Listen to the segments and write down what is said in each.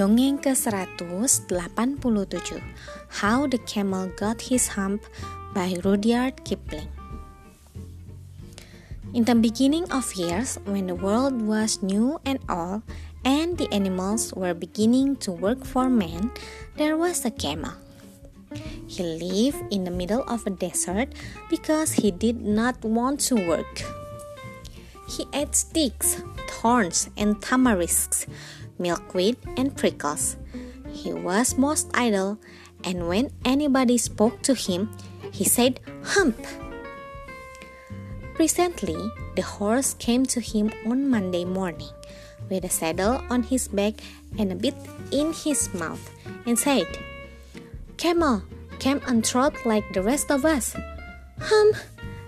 Dongeng ke-187 How the Camel Got His Hump by Rudyard Kipling In the beginning of years, when the world was new and all, and the animals were beginning to work for man, there was a camel. He lived in the middle of a desert because he did not want to work. He ate sticks, thorns, and tamarisks milkweed, and prickles. He was most idle, and when anybody spoke to him, he said, Hump! Presently, the horse came to him on Monday morning with a saddle on his back and a bit in his mouth, and said, Camel, come and trot like the rest of us. Hum,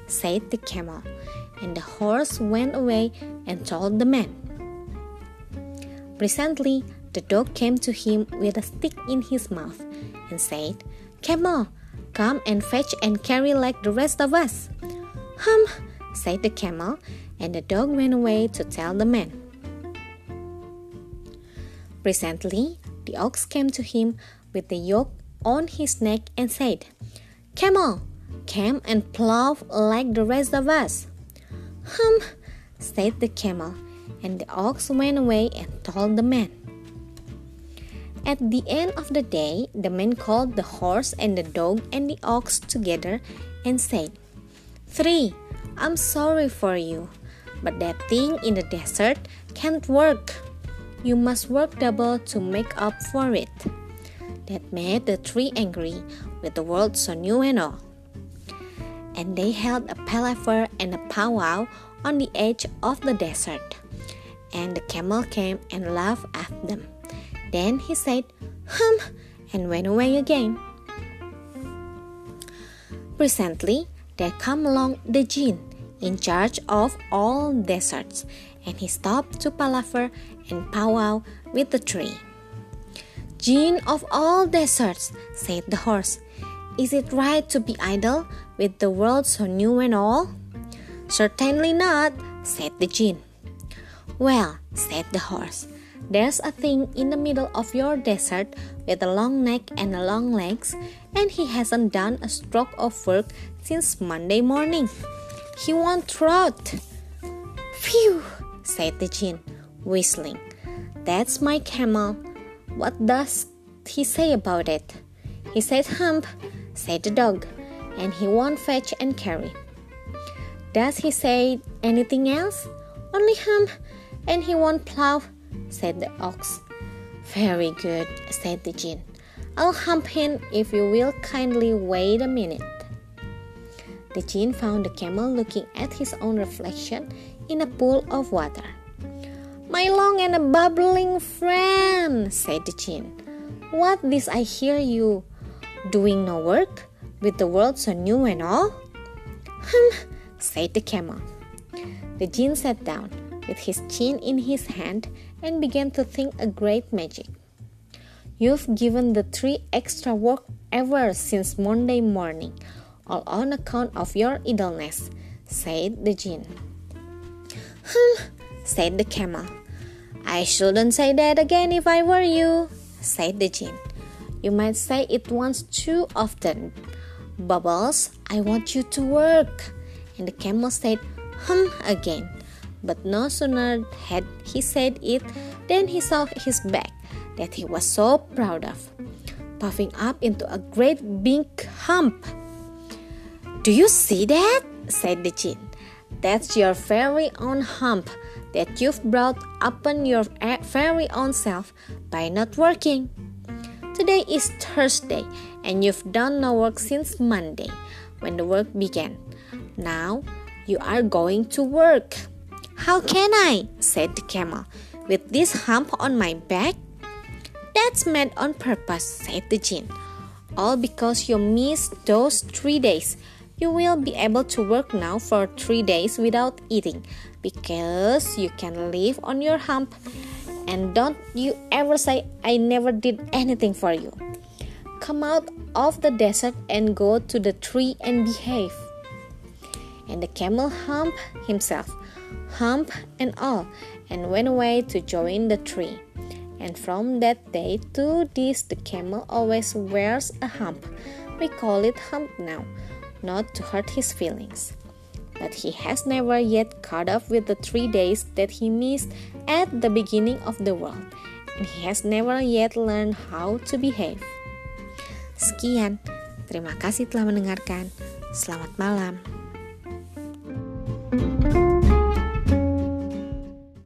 said the camel, and the horse went away and told the man. Presently, the dog came to him with a stick in his mouth and said, Camel, come and fetch and carry like the rest of us. Hum, said the camel, and the dog went away to tell the man. Presently, the ox came to him with the yoke on his neck and said, Camel, come and plow like the rest of us. Hum, said the camel, and the ox went away and told the man. At the end of the day, the man called the horse and the dog and the ox together and said, Three, I'm sorry for you, but that thing in the desert can't work. You must work double to make up for it. That made the three angry with the world so new and all. And they held a palaver and a powwow on the edge of the desert and the camel came and laughed at them. Then he said, Hum, and went away again. Presently, there came along the jinn in charge of all deserts, and he stopped to palaver and powwow with the tree. Jinn of all deserts, said the horse, is it right to be idle with the world so new and all? Certainly not, said the jinn. Well, said the horse, there's a thing in the middle of your desert with a long neck and long legs, and he hasn't done a stroke of work since Monday morning. He won't trot. Phew, said the jinn, whistling. That's my camel. What does he say about it? He says hump, said the dog, and he won't fetch and carry. Does he say anything else? Only hump, and he won't plow, said the ox. Very good, said the jinn. I'll hump him if you will kindly wait a minute. The jinn found the camel looking at his own reflection in a pool of water. My long and a bubbling friend, said the jinn. What this I hear you doing no work with the world so new and all? Hum, said the camel. The jinn sat down with his chin in his hand and began to think a great magic. You've given the tree extra work ever since Monday morning, all on account of your idleness, said the jinn. Hum, said the camel. I shouldn't say that again if I were you, said the jinn. You might say it once too often. Bubbles, I want you to work. And the camel said, hum again. But no sooner had he said it than he saw his back that he was so proud of, puffing up into a great big hump. Do you see that? said the jinn. That's your very own hump that you've brought upon your eh, very own self by not working. Today is Thursday, and you've done no work since Monday when the work began. Now you are going to work. How can I? said the camel. With this hump on my back? That's made on purpose, said the jinn. All because you missed those three days. You will be able to work now for three days without eating because you can live on your hump. And don't you ever say, I never did anything for you. Come out of the desert and go to the tree and behave. And the camel humped himself hump and all, and went away to join the tree. And from that day to this, the camel always wears a hump. We call it hump now, not to hurt his feelings. But he has never yet caught up with the three days that he missed at the beginning of the world, and he has never yet learned how to behave. Sekian, terima kasih telah mendengarkan. Selamat malam.